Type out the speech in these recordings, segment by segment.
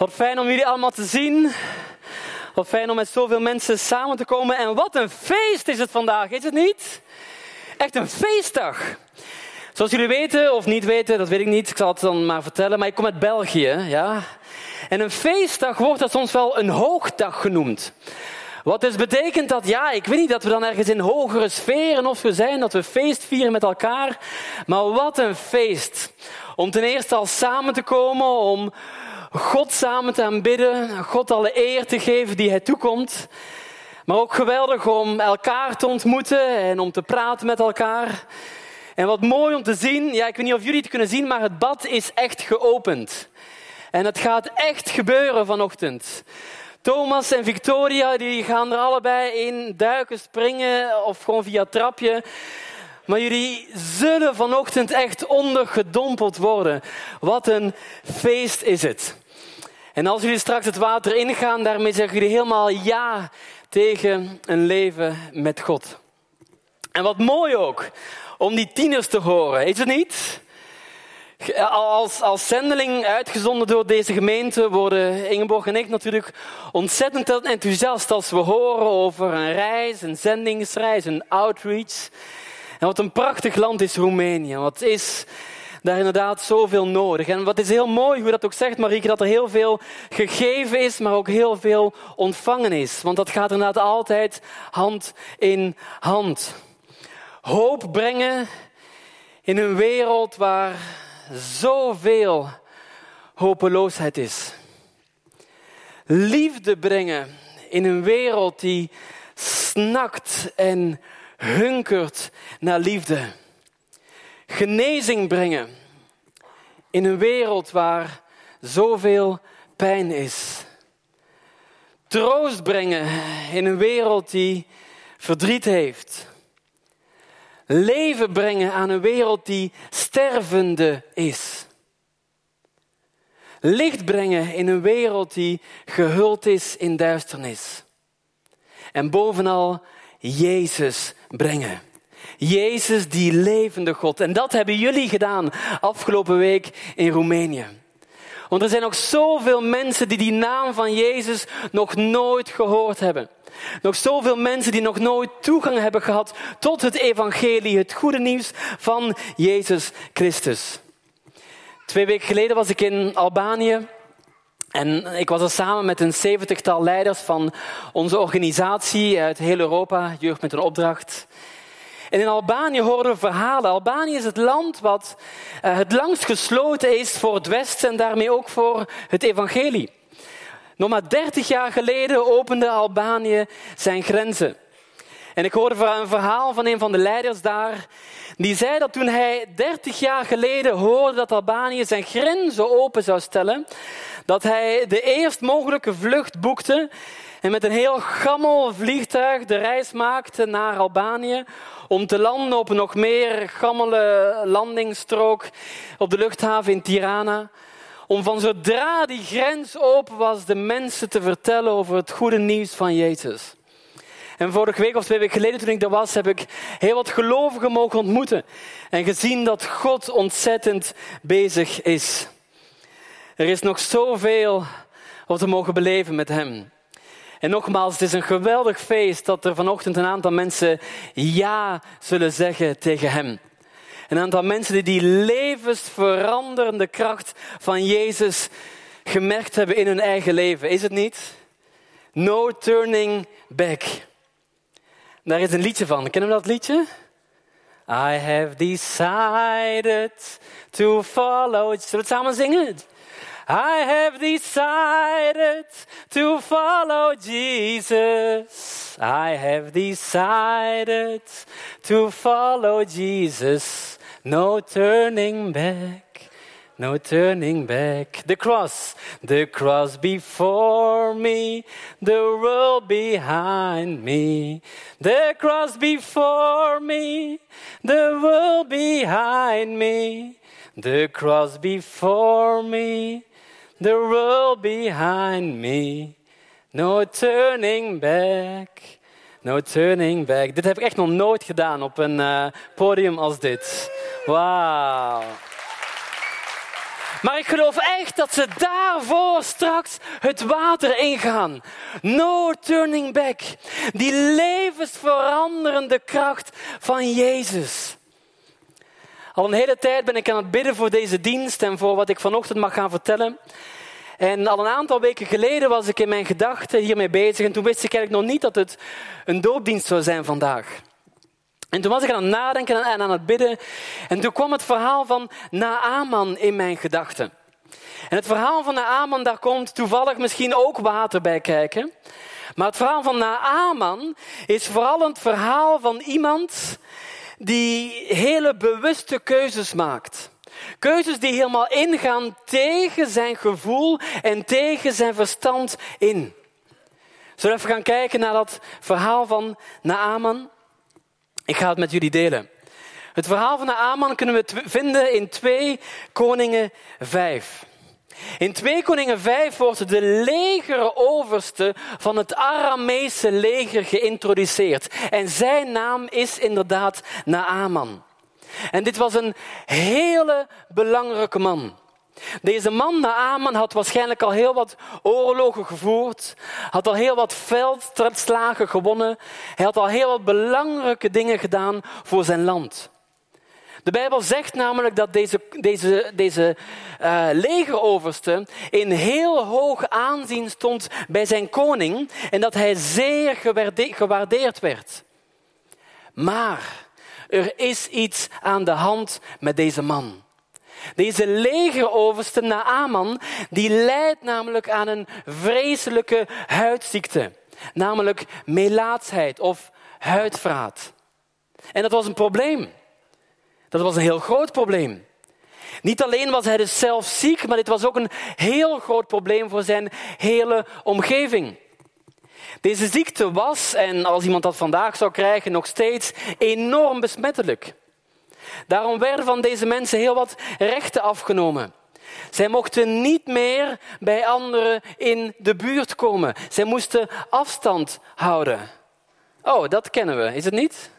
Wat fijn om jullie allemaal te zien. Wat fijn om met zoveel mensen samen te komen. En wat een feest is het vandaag, is het niet? Echt een feestdag. Zoals jullie weten of niet weten, dat weet ik niet. Ik zal het dan maar vertellen. Maar ik kom uit België, ja. En een feestdag wordt dat soms wel een hoogdag genoemd. Wat dus betekent dat, ja, ik weet niet dat we dan ergens in hogere sferen of we zijn, dat we feest vieren met elkaar. Maar wat een feest. Om ten eerste al samen te komen, om God samen te aanbidden, God alle eer te geven die hij toekomt. Maar ook geweldig om elkaar te ontmoeten en om te praten met elkaar. En wat mooi om te zien, ja, ik weet niet of jullie het kunnen zien, maar het bad is echt geopend. En het gaat echt gebeuren vanochtend. Thomas en Victoria die gaan er allebei in duiken, springen of gewoon via het trapje. Maar jullie zullen vanochtend echt ondergedompeld worden. Wat een feest is het. En als jullie straks het water ingaan, daarmee zeggen jullie helemaal ja tegen een leven met God. En wat mooi ook, om die tieners te horen, is het niet? Als, als zendeling uitgezonden door deze gemeente worden Ingeborg en ik natuurlijk ontzettend enthousiast als we horen over een reis, een zendingsreis, een outreach. En wat een prachtig land is Roemenië. Wat is daar inderdaad zoveel nodig. En wat is heel mooi, hoe dat ook zegt Marieke, dat er heel veel gegeven is, maar ook heel veel ontvangen is. Want dat gaat inderdaad altijd hand in hand. Hoop brengen in een wereld waar zoveel hopeloosheid is. Liefde brengen in een wereld die snakt en hunkert naar liefde. Genezing brengen in een wereld waar zoveel pijn is. Troost brengen in een wereld die verdriet heeft. Leven brengen aan een wereld die stervende is. Licht brengen in een wereld die gehuld is in duisternis. En bovenal Jezus brengen. Jezus, die levende God. En dat hebben jullie gedaan afgelopen week in Roemenië. Want er zijn nog zoveel mensen die die naam van Jezus nog nooit gehoord hebben. Nog zoveel mensen die nog nooit toegang hebben gehad tot het evangelie, het goede nieuws van Jezus Christus. Twee weken geleden was ik in Albanië en ik was er samen met een zeventigtal leiders van onze organisatie uit heel Europa, Jeugd met een Opdracht. En in Albanië horen we verhalen. Albanië is het land wat uh, het langst gesloten is voor het Westen en daarmee ook voor het evangelie. Nog maar dertig jaar geleden opende Albanië zijn grenzen. En ik hoorde een verhaal van een van de leiders daar. Die zei dat toen hij dertig jaar geleden hoorde dat Albanië zijn grenzen open zou stellen, dat hij de eerst mogelijke vlucht boekte en met een heel gammel vliegtuig de reis maakte naar Albanië om te landen op een nog meer gammele landingsstrook op de luchthaven in Tirana. Om van zodra die grens open was, de mensen te vertellen over het goede nieuws van Jezus. En vorige week of twee weken geleden, toen ik daar was, heb ik heel wat gelovigen mogen ontmoeten. En gezien dat God ontzettend bezig is. Er is nog zoveel wat we mogen beleven met Hem. En nogmaals, het is een geweldig feest dat er vanochtend een aantal mensen ja zullen zeggen tegen Hem. Een aantal mensen die die levensveranderende kracht van Jezus gemerkt hebben in hun eigen leven. Is het niet? No turning back. Daar is een liedje van. Kennen we dat liedje? I have decided to follow. Zullen we het samen zingen? I have decided to follow Jesus. I have decided to follow Jesus. No turning back. No turning back. The cross, the cross before me, the world behind me. The cross before me, the world behind me. The cross before me, the world behind me. No turning back. No turning back. Dit heb ik echt nog nooit gedaan op een uh, podium als dit. Wauw. Maar ik geloof echt dat ze daarvoor straks het water ingaan. No turning back. Die levensveranderende kracht van Jezus. Al een hele tijd ben ik aan het bidden voor deze dienst en voor wat ik vanochtend mag gaan vertellen. En al een aantal weken geleden was ik in mijn gedachten hiermee bezig. En toen wist ik eigenlijk nog niet dat het een doopdienst zou zijn vandaag. En toen was ik aan het nadenken en aan het bidden. En toen kwam het verhaal van Naaman in mijn gedachten. En het verhaal van Naaman, daar komt toevallig misschien ook water bij kijken. Maar het verhaal van Naaman is vooral het verhaal van iemand die hele bewuste keuzes maakt. Keuzes die helemaal ingaan tegen zijn gevoel en tegen zijn verstand in. Zullen we even gaan kijken naar dat verhaal van Naaman? Ik ga het met jullie delen. Het verhaal van Naaman kunnen we vinden in 2 Koningen 5. In 2 Koningen 5 wordt de legeroverste van het Aramese leger geïntroduceerd. En zijn naam is inderdaad Naaman. En dit was een hele belangrijke man. Deze man, Naaman, had waarschijnlijk al heel wat oorlogen gevoerd, had al heel wat veldslagen gewonnen, hij had al heel wat belangrijke dingen gedaan voor zijn land. De Bijbel zegt namelijk dat deze, deze, deze uh, legeroverste in heel hoog aanzien stond bij zijn koning en dat hij zeer gewaardeerd werd. Maar er is iets aan de hand met deze man. Deze legeroverste Naaman, die leidt namelijk aan een vreselijke huidziekte. Namelijk melaatsheid of huidvraat. En dat was een probleem. Dat was een heel groot probleem. Niet alleen was hij dus zelf ziek, maar dit was ook een heel groot probleem voor zijn hele omgeving. Deze ziekte was, en als iemand dat vandaag zou krijgen, nog steeds enorm besmettelijk. Daarom werden van deze mensen heel wat rechten afgenomen. Zij mochten niet meer bij anderen in de buurt komen. Zij moesten afstand houden. Oh, dat kennen we, is het niet?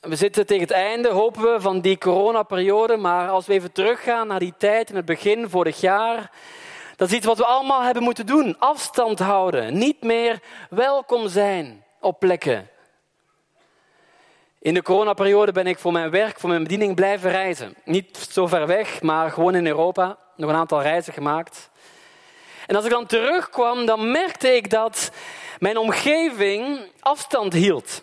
We zitten tegen het einde, hopen we, van die coronaperiode. Maar als we even teruggaan naar die tijd in het begin, vorig jaar. Dat is iets wat we allemaal hebben moeten doen. Afstand houden. Niet meer welkom zijn op plekken. In de coronaperiode ben ik voor mijn werk, voor mijn bediening blijven reizen. Niet zo ver weg, maar gewoon in Europa. Nog een aantal reizen gemaakt. En als ik dan terugkwam, dan merkte ik dat mijn omgeving afstand hield.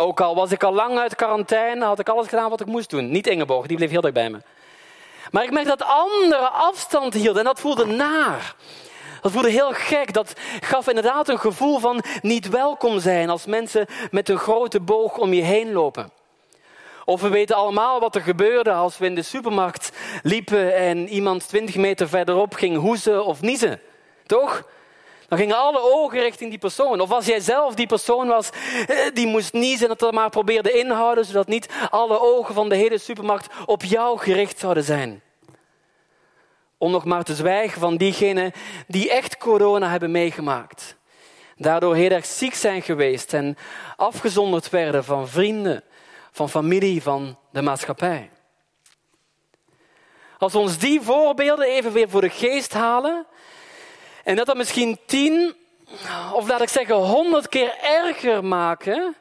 Ook al was ik al lang uit quarantaine, had ik alles gedaan wat ik moest doen. Niet Ingeborg, die bleef heel dicht bij me. Maar ik merkte dat anderen afstand hielden en dat voelde naar. Dat voelde heel gek. Dat gaf inderdaad een gevoel van niet welkom zijn als mensen met een grote boog om je heen lopen. Of we weten allemaal wat er gebeurde als we in de supermarkt liepen en iemand twintig meter verderop ging hoezen of niezen. Toch? Dan gingen alle ogen richting die persoon. Of als jij zelf die persoon was eh, die moest niezen en er maar probeerde inhouden, zodat niet alle ogen van de hele supermarkt op jou gericht zouden zijn. Om nog maar te zwijgen van diegenen die echt corona hebben meegemaakt. Daardoor heel erg ziek zijn geweest en afgezonderd werden van vrienden, van familie, van de maatschappij. Als we ons die voorbeelden even weer voor de geest halen, en dat dat misschien tien, of laat ik zeggen honderd keer erger maken,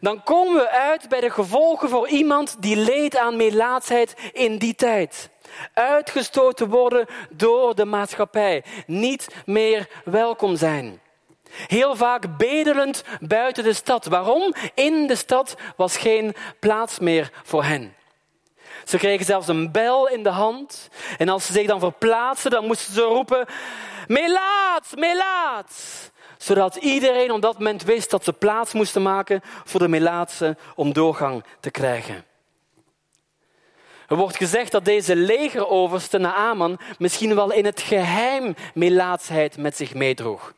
dan komen we uit bij de gevolgen voor iemand die leed aan melaatsheid in die tijd. Uitgestoten worden door de maatschappij. Niet meer welkom zijn. Heel vaak bedelend buiten de stad. Waarom? In de stad was geen plaats meer voor hen. Ze kregen zelfs een bel in de hand. En als ze zich dan verplaatsten, dan moesten ze roepen: Melaat, melaat! Zodat iedereen op dat moment wist dat ze plaats moesten maken voor de melaatse om doorgang te krijgen. Er wordt gezegd dat deze legeroverste Naaman misschien wel in het geheim melaatsheid met zich meedroeg.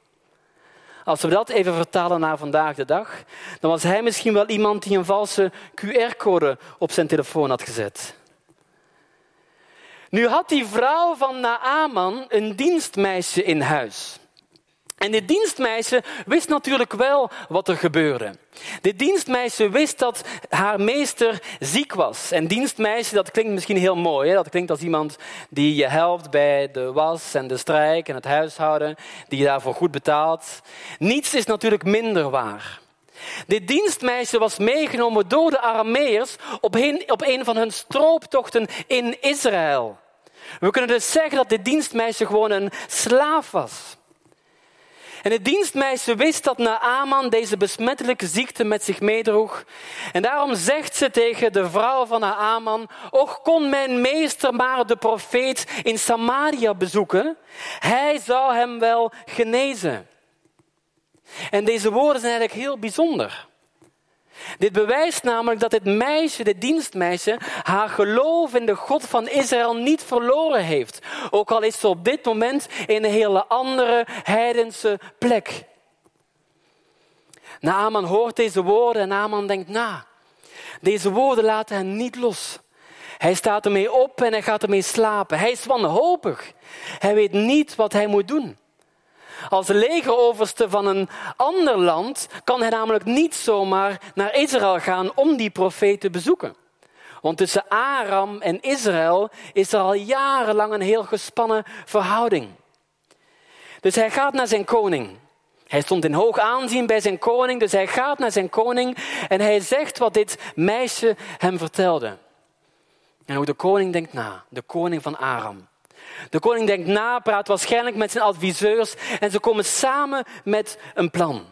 Als we dat even vertalen naar vandaag de dag, dan was hij misschien wel iemand die een valse QR-code op zijn telefoon had gezet. Nu had die vrouw van Naaman een dienstmeisje in huis. En dit dienstmeisje wist natuurlijk wel wat er gebeurde. Dit dienstmeisje wist dat haar meester ziek was. En dienstmeisje, dat klinkt misschien heel mooi. Hè? Dat klinkt als iemand die je helpt bij de was en de strijk en het huishouden, die je daarvoor goed betaalt. Niets is natuurlijk minder waar. Dit dienstmeisje was meegenomen door de Arameërs op een, op een van hun strooptochten in Israël. We kunnen dus zeggen dat dit dienstmeisje gewoon een slaaf was. En het dienstmeisje wist dat Naaman deze besmettelijke ziekte met zich meedroeg. En daarom zegt ze tegen de vrouw van Naaman, Och kon mijn meester maar de profeet in Samaria bezoeken. Hij zou hem wel genezen. En deze woorden zijn eigenlijk heel bijzonder. Dit bewijst namelijk dat dit meisje, dit dienstmeisje, haar geloof in de God van Israël niet verloren heeft. Ook al is ze op dit moment in een hele andere heidense plek. Naaman hoort deze woorden en Naaman denkt na. Deze woorden laten hem niet los. Hij staat ermee op en hij gaat ermee slapen. Hij is wanhopig. Hij weet niet wat hij moet doen. Als legeroverste van een ander land kan hij namelijk niet zomaar naar Israël gaan om die profeet te bezoeken. Want tussen Aram en Israël is er al jarenlang een heel gespannen verhouding. Dus hij gaat naar zijn koning. Hij stond in hoog aanzien bij zijn koning, dus hij gaat naar zijn koning en hij zegt wat dit meisje hem vertelde. En hoe de koning denkt na, de koning van Aram. De koning denkt na, praat waarschijnlijk met zijn adviseurs en ze komen samen met een plan.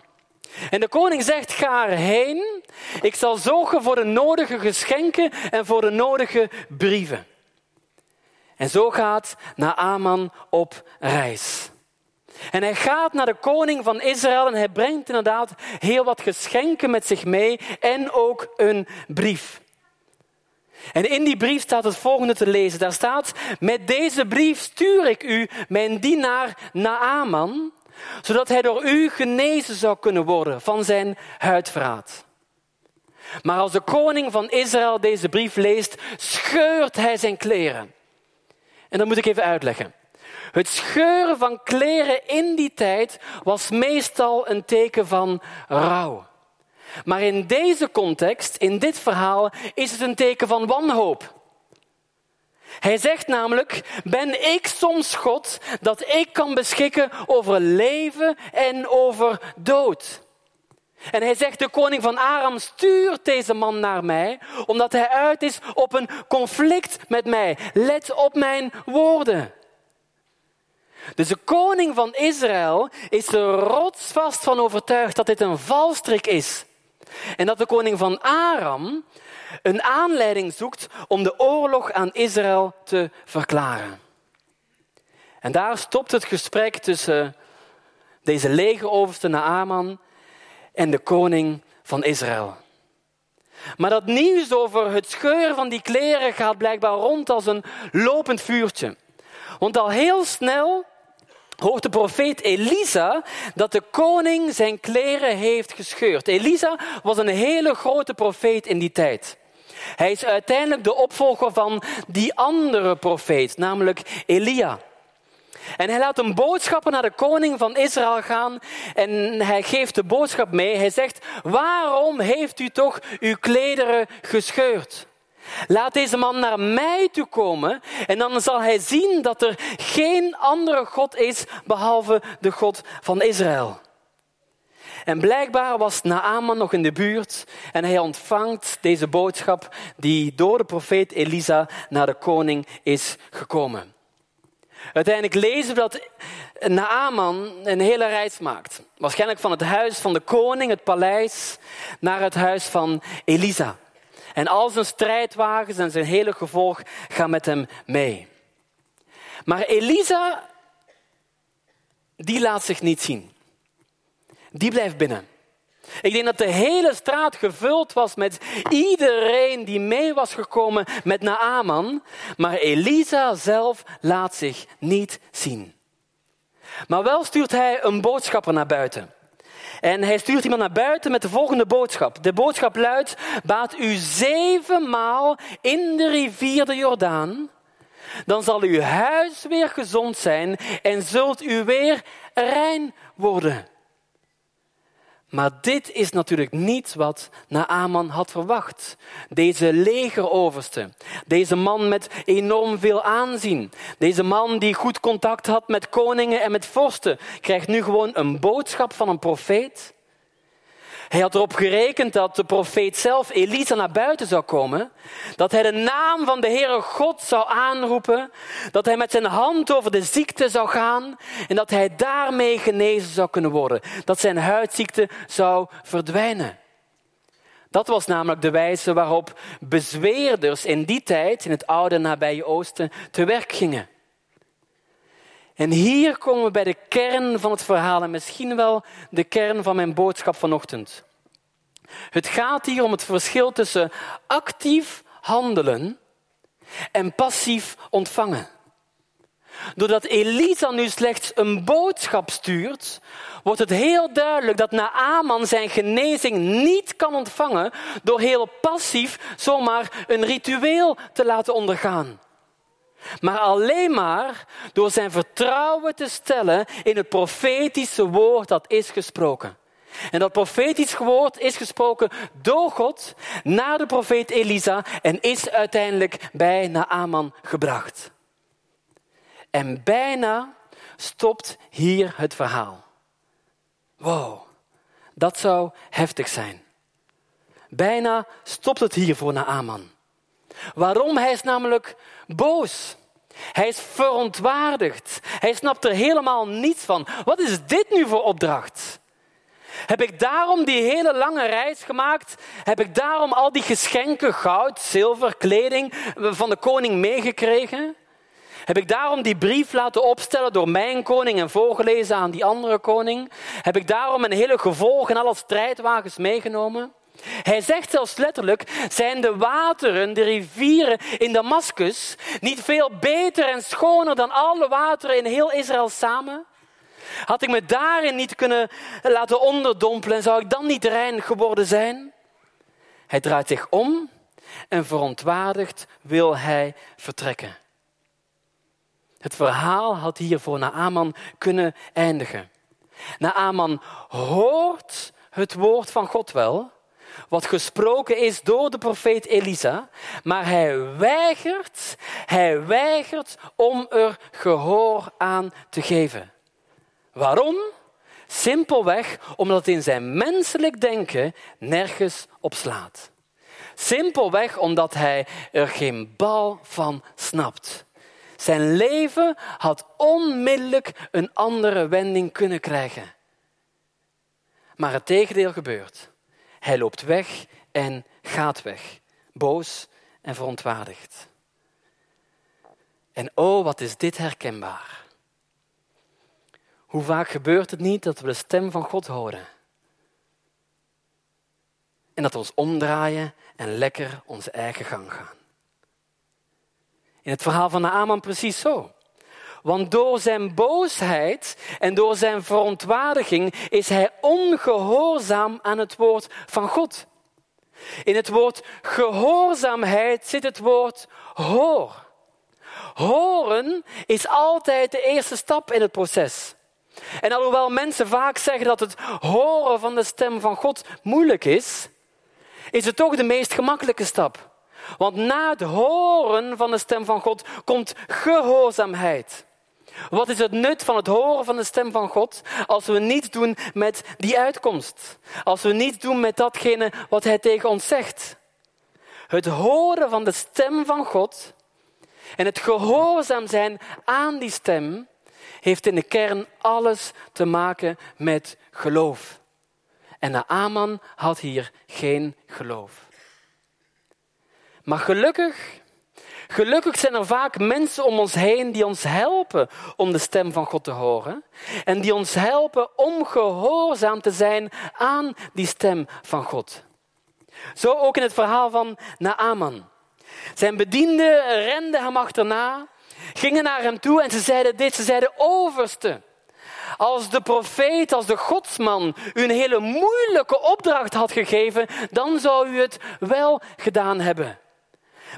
En de koning zegt, ga erheen. Ik zal zorgen voor de nodige geschenken en voor de nodige brieven. En zo gaat Naaman op reis. En hij gaat naar de koning van Israël en hij brengt inderdaad heel wat geschenken met zich mee en ook een brief. En in die brief staat het volgende te lezen. Daar staat, met deze brief stuur ik u mijn dienaar Naaman, zodat hij door u genezen zou kunnen worden van zijn huidverraad. Maar als de koning van Israël deze brief leest, scheurt hij zijn kleren. En dat moet ik even uitleggen. Het scheuren van kleren in die tijd was meestal een teken van rouw. Maar in deze context, in dit verhaal, is het een teken van wanhoop. Hij zegt namelijk, ben ik soms God dat ik kan beschikken over leven en over dood? En hij zegt, de koning van Aram stuurt deze man naar mij, omdat hij uit is op een conflict met mij. Let op mijn woorden. Dus de koning van Israël is er rotsvast van overtuigd dat dit een valstrik is. En dat de koning van Aram een aanleiding zoekt om de oorlog aan Israël te verklaren. En daar stopt het gesprek tussen deze legeroverste Naaman en de koning van Israël. Maar dat nieuws over het scheuren van die kleren gaat blijkbaar rond als een lopend vuurtje. Want al heel snel hoort de profeet Elisa dat de koning zijn kleren heeft gescheurd. Elisa was een hele grote profeet in die tijd. Hij is uiteindelijk de opvolger van die andere profeet, namelijk Elia. En hij laat een boodschapper naar de koning van Israël gaan en hij geeft de boodschap mee. Hij zegt, waarom heeft u toch uw klederen gescheurd? Laat deze man naar mij toe komen en dan zal hij zien dat er geen andere God is behalve de God van Israël. En blijkbaar was Naaman nog in de buurt en hij ontvangt deze boodschap die door de profeet Elisa naar de koning is gekomen. Uiteindelijk lezen we dat Naaman een hele reis maakt. Waarschijnlijk van het huis van de koning, het paleis, naar het huis van Elisa. En al zijn strijdwagens en zijn hele gevolg gaan met hem mee. Maar Elisa, die laat zich niet zien. Die blijft binnen. Ik denk dat de hele straat gevuld was met iedereen die mee was gekomen met Naaman. Maar Elisa zelf laat zich niet zien. Maar wel stuurt hij een boodschapper naar buiten. En hij stuurt iemand naar buiten met de volgende boodschap. De boodschap luidt, baat u zevenmaal in de rivier de Jordaan, dan zal uw huis weer gezond zijn en zult u weer rein worden. Maar dit is natuurlijk niet wat Naaman had verwacht. Deze legeroverste, deze man met enorm veel aanzien, deze man die goed contact had met koningen en met vorsten, krijgt nu gewoon een boodschap van een profeet hij had erop gerekend dat de profeet zelf Elisa naar buiten zou komen, dat hij de naam van de Heere God zou aanroepen, dat hij met zijn hand over de ziekte zou gaan en dat hij daarmee genezen zou kunnen worden, dat zijn huidziekte zou verdwijnen. Dat was namelijk de wijze waarop bezweerders in die tijd, in het oude nabije Oosten, te werk gingen. En hier komen we bij de kern van het verhaal en misschien wel de kern van mijn boodschap vanochtend. Het gaat hier om het verschil tussen actief handelen en passief ontvangen. Doordat Elisa nu slechts een boodschap stuurt, wordt het heel duidelijk dat Naaman zijn genezing niet kan ontvangen door heel passief zomaar een ritueel te laten ondergaan maar alleen maar door zijn vertrouwen te stellen in het profetische woord dat is gesproken. En dat profetisch woord is gesproken door God naar de profeet Elisa en is uiteindelijk bij Naaman gebracht. En bijna stopt hier het verhaal. Wow, dat zou heftig zijn. Bijna stopt het hier voor Naaman. Waarom? Hij is namelijk boos. Hij is verontwaardigd. Hij snapt er helemaal niets van. Wat is dit nu voor opdracht? Heb ik daarom die hele lange reis gemaakt? Heb ik daarom al die geschenken, goud, zilver, kleding van de koning meegekregen? Heb ik daarom die brief laten opstellen door mijn koning en voorgelezen aan die andere koning? Heb ik daarom een hele gevolg en alle strijdwagens meegenomen? Hij zegt zelfs letterlijk, zijn de wateren, de rivieren in Damascus niet veel beter en schoner dan alle wateren in heel Israël samen? Had ik me daarin niet kunnen laten onderdompelen, zou ik dan niet rein geworden zijn? Hij draait zich om en verontwaardigd wil hij vertrekken. Het verhaal had hier voor Naaman kunnen eindigen. Naaman hoort het woord van God wel, wat gesproken is door de profeet Elisa, maar hij weigert, hij weigert om er gehoor aan te geven. Waarom? Simpelweg omdat het in zijn menselijk denken nergens op slaat. Simpelweg omdat hij er geen bal van snapt. Zijn leven had onmiddellijk een andere wending kunnen krijgen. Maar het tegendeel gebeurt. Hij loopt weg en gaat weg, boos en verontwaardigd. En oh, wat is dit herkenbaar. Hoe vaak gebeurt het niet dat we de stem van God horen? En dat we ons omdraaien en lekker onze eigen gang gaan. In het verhaal van Naaman precies zo. Want door zijn boosheid en door zijn verontwaardiging is hij ongehoorzaam aan het woord van God. In het woord gehoorzaamheid zit het woord hoor. Horen is altijd de eerste stap in het proces. En alhoewel mensen vaak zeggen dat het horen van de stem van God moeilijk is, is het toch de meest gemakkelijke stap. Want na het horen van de stem van God komt gehoorzaamheid. Wat is het nut van het horen van de stem van God als we niets doen met die uitkomst? Als we niets doen met datgene wat Hij tegen ons zegt? Het horen van de stem van God en het gehoorzaam zijn aan die stem heeft in de kern alles te maken met geloof. En Naaman had hier geen geloof. Maar gelukkig Gelukkig zijn er vaak mensen om ons heen die ons helpen om de stem van God te horen. En die ons helpen om gehoorzaam te zijn aan die stem van God. Zo ook in het verhaal van Naaman. Zijn bedienden renden hem achterna, gingen naar hem toe en ze zeiden dit. Ze zeiden, overste, als de profeet, als de godsman u een hele moeilijke opdracht had gegeven, dan zou u het wel gedaan hebben.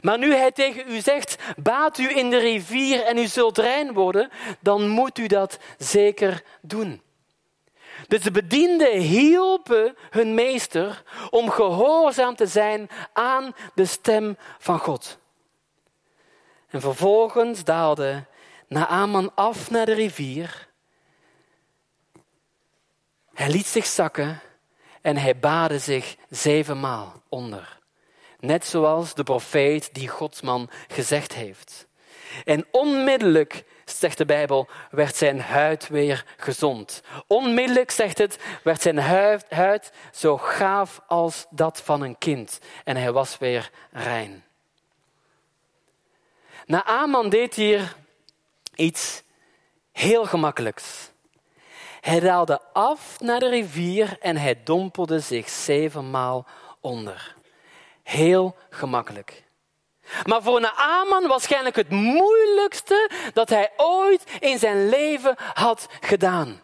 Maar nu hij tegen u zegt, baat u in de rivier en u zult rein worden, dan moet u dat zeker doen. Dus de bedienden hielpen hun meester om gehoorzaam te zijn aan de stem van God. En vervolgens daalde Naaman af naar de rivier. Hij liet zich zakken en hij baadde zich zevenmaal onder. Net zoals de profeet die Godsman gezegd heeft. En onmiddellijk, zegt de Bijbel, werd zijn huid weer gezond. Onmiddellijk, zegt het, werd zijn huid zo gaaf als dat van een kind. En hij was weer rein. Naaman deed hier iets heel gemakkelijks. Hij daalde af naar de rivier en hij dompelde zich zevenmaal onder. Heel gemakkelijk. Maar voor Naaman waarschijnlijk het moeilijkste dat hij ooit in zijn leven had gedaan.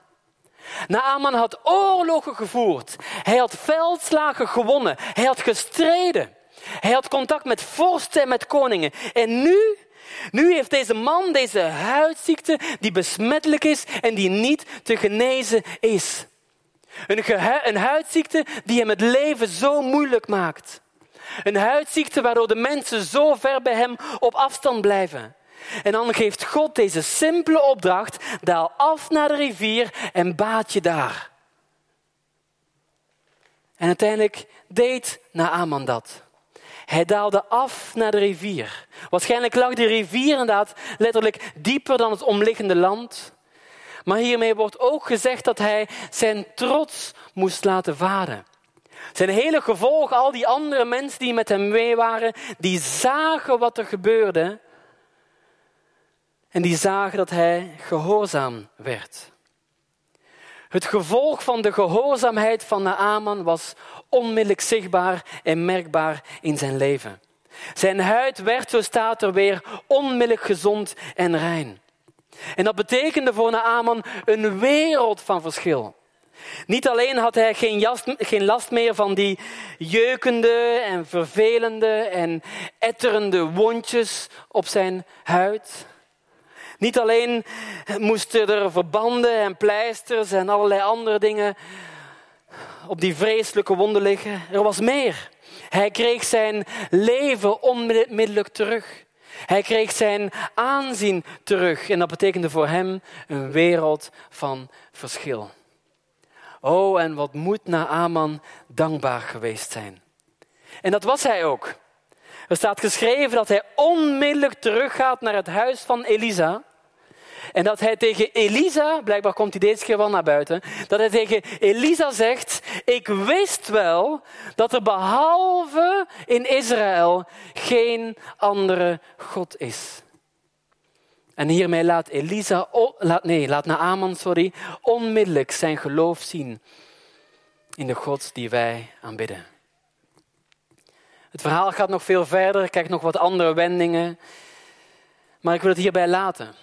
Naaman had oorlogen gevoerd. Hij had veldslagen gewonnen. Hij had gestreden. Hij had contact met vorsten en met koningen. En nu nu heeft deze man deze huidziekte die besmettelijk is en die niet te genezen is. Een, een huidziekte die hem het leven zo moeilijk maakt. Een huidziekte waardoor de mensen zo ver bij hem op afstand blijven. En dan geeft God deze simpele opdracht: daal af naar de rivier en baat je daar. En uiteindelijk deed Naaman dat. Hij daalde af naar de rivier. Waarschijnlijk lag die rivier inderdaad letterlijk dieper dan het omliggende land. Maar hiermee wordt ook gezegd dat hij zijn trots moest laten varen. Zijn hele gevolg, al die andere mensen die met hem mee waren, die zagen wat er gebeurde. En die zagen dat hij gehoorzaam werd. Het gevolg van de gehoorzaamheid van Naaman was onmiddellijk zichtbaar en merkbaar in zijn leven. Zijn huid werd, zo staat er weer, onmiddellijk gezond en rein. En dat betekende voor Naaman een wereld van verschil. Niet alleen had hij geen, geen, last meer van die jeukende en vervelende en etterende wondjes op zijn huid. Niet alleen moesten er verbanden en pleisters en allerlei andere dingen op die vreselijke wonden liggen. Er was meer. Hij kreeg zijn leven onmiddellijk terug. Hij kreeg zijn aanzien terug. En dat betekende voor hem een wereld van verschil. Oh, en wat moet Naaman dankbaar geweest zijn. En dat was hij ook. Er staat geschreven dat hij onmiddellijk teruggaat naar het huis van Elisa. En dat hij tegen Elisa, blijkbaar komt hij deze keer wel naar buiten, dat hij tegen Elisa zegt, ik wist wel dat er behalve in Israël geen andere God is. En hiermee laat Elisa, laat, nee, laat Naaman, sorry, onmiddellijk zijn geloof zien in de God die wij aanbidden. Het verhaal gaat nog veel verder, krijgt nog wat andere wendingen. Maar ik wil het hierbij laten.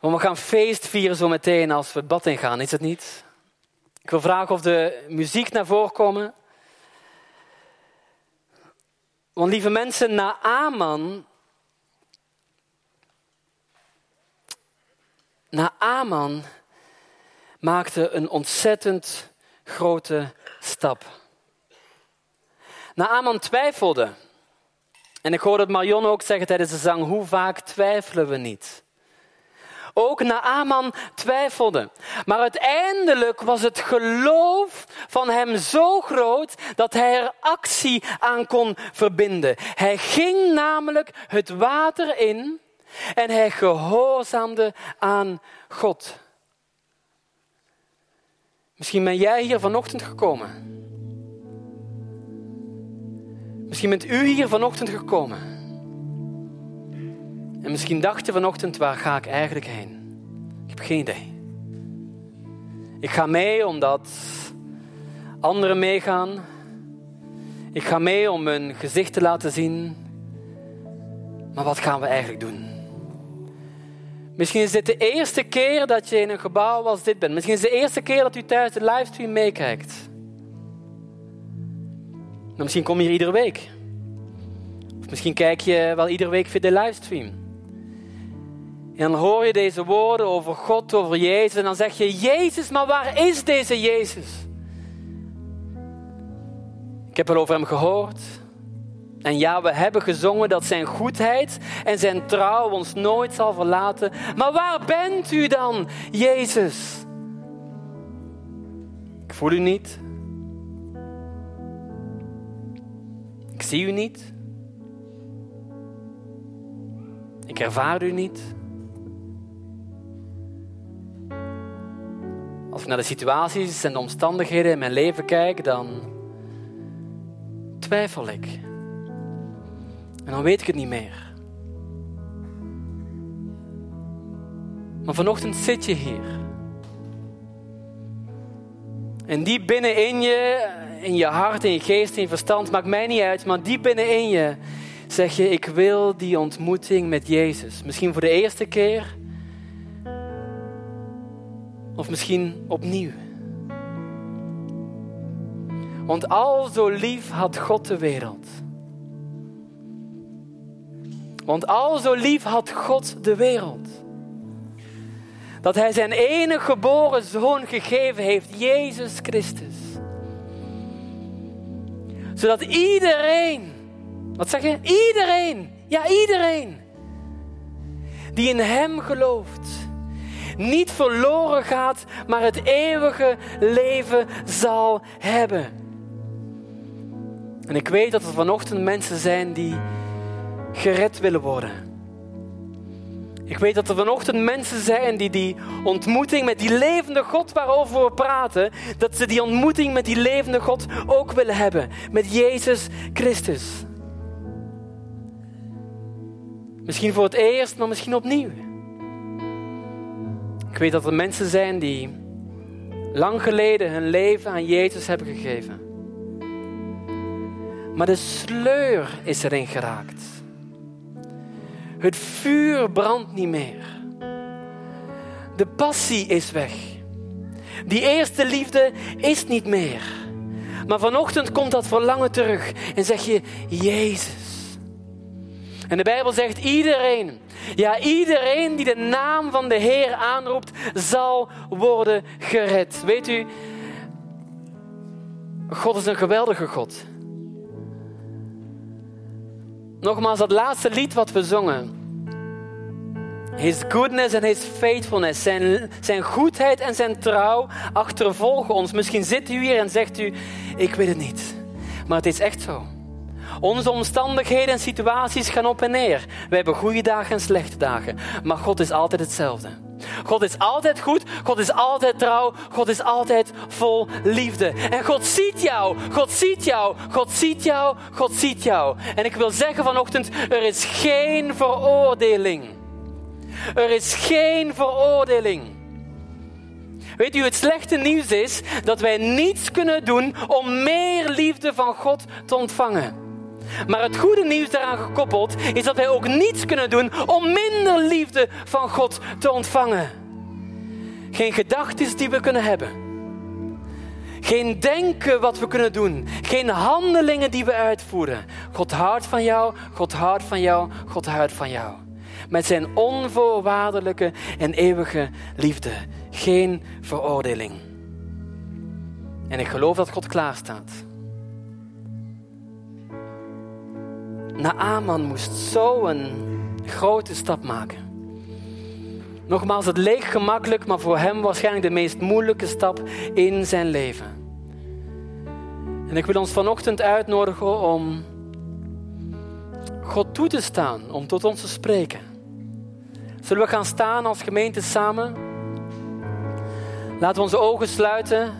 Want we gaan feest vieren zo meteen als we het bad ingaan, is het niet? Ik wil vragen of de muziek naar voren komt. Want lieve mensen, na Aman. Na Aman maakte een ontzettend grote stap. Naaman twijfelde. En ik hoorde het Marion ook zeggen tijdens de zang, hoe vaak twijfelen we niet? Ook Naaman twijfelde. Maar uiteindelijk was het geloof van hem zo groot dat hij er actie aan kon verbinden. Hij ging namelijk het water in en hij gehoorzaamde aan God. Misschien ben jij hier vanochtend gekomen. Misschien bent u hier vanochtend gekomen. En misschien dacht je vanochtend, waar ga ik eigenlijk heen? Ik heb geen idee. Ik ga mee omdat anderen meegaan. Ik ga mee om mijn gezicht te laten zien. Maar wat gaan we eigenlijk doen? Misschien is dit de eerste keer dat je in een gebouw als dit bent. Misschien is het de eerste keer dat u thuis de livestream meekijkt. Misschien kom je hier iedere week. Of misschien kijk je wel iedere week via de livestream. En dan hoor je deze woorden over God, over Jezus. En dan zeg je, Jezus, maar waar is deze Jezus? Ik heb wel over hem gehoord. En ja, we hebben gezongen dat zijn goedheid en zijn trouw ons nooit zal verlaten. Maar waar bent u dan, Jezus? Ik voel u niet. Ik zie u niet. Ik ervaar u niet. Als ik naar de situaties en de omstandigheden in mijn leven kijk, dan twijfel ik. En dan weet ik het niet meer. Maar vanochtend zit je hier. En die binnenin je, in je hart, in je geest, in je verstand, maakt mij niet uit, maar die binnenin je, zeg je, ik wil die ontmoeting met Jezus. Misschien voor de eerste keer, of misschien opnieuw. Want al zo lief had God de wereld. Want al zo lief had God de wereld. Dat Hij zijn enige geboren zoon gegeven heeft, Jezus Christus. Zodat iedereen, wat zeg je? Iedereen, ja iedereen, die in Hem gelooft, niet verloren gaat, maar het eeuwige leven zal hebben. En ik weet dat er vanochtend mensen zijn die gered willen worden. Ik weet dat er vanochtend mensen zijn die die ontmoeting met die levende God waarover we praten, dat ze die ontmoeting met die levende God ook willen hebben. Met Jezus Christus. Misschien voor het eerst, maar misschien opnieuw. Ik weet dat er mensen zijn die lang geleden hun leven aan Jezus hebben gegeven. Maar de sleur is erin geraakt. Het vuur brandt niet meer. De passie is weg. Die eerste liefde is niet meer. Maar vanochtend komt dat verlangen terug en zeg je, Jezus. En de Bijbel zegt, iedereen, ja iedereen die de naam van de Heer aanroept, zal worden gered. Weet u, God is een geweldige God. Nogmaals, dat laatste lied wat we zongen. His goodness and his faithfulness. Zijn, zijn goedheid en zijn trouw achtervolgen ons. Misschien zit u hier en zegt u: Ik weet het niet. Maar het is echt zo. Onze omstandigheden en situaties gaan op en neer. We hebben goede dagen en slechte dagen. Maar God is altijd hetzelfde. God is altijd goed, God is altijd trouw, God is altijd vol liefde. En God ziet jou, God ziet jou, God ziet jou, God ziet jou. En ik wil zeggen vanochtend, er is geen veroordeling. Er is geen veroordeling. Weet u, het slechte nieuws is dat wij niets kunnen doen om meer liefde van God te ontvangen. Maar het goede nieuws daaraan gekoppeld is dat wij ook niets kunnen doen om minder liefde van God te ontvangen. Geen gedachten die we kunnen hebben. Geen denken wat we kunnen doen. Geen handelingen die we uitvoeren. God houdt van jou, God houdt van jou, God houdt van jou. Met zijn onvoorwaardelijke en eeuwige liefde. Geen veroordeling. En ik geloof dat God klaar staat Naaman moest zo een grote stap maken. Nogmaals, het leek gemakkelijk, maar voor hem waarschijnlijk de meest moeilijke stap in zijn leven. En ik wil ons vanochtend uitnodigen om God toe te staan, om tot ons te spreken. Zullen we gaan staan als gemeente samen? Laten we onze ogen sluiten.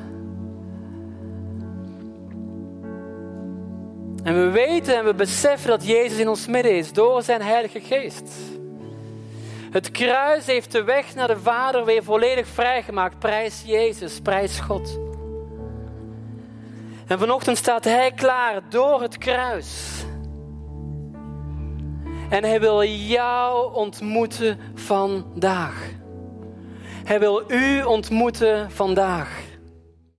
En we weten en we beseffen dat Jezus in ons midden is door zijn Heilige Geest. Het kruis heeft de weg naar de Vader weer volledig vrijgemaakt. Prijs Jezus, prijs God. En vanochtend staat Hij klaar door het kruis. En Hij wil jou ontmoeten vandaag. Hij wil u ontmoeten vandaag.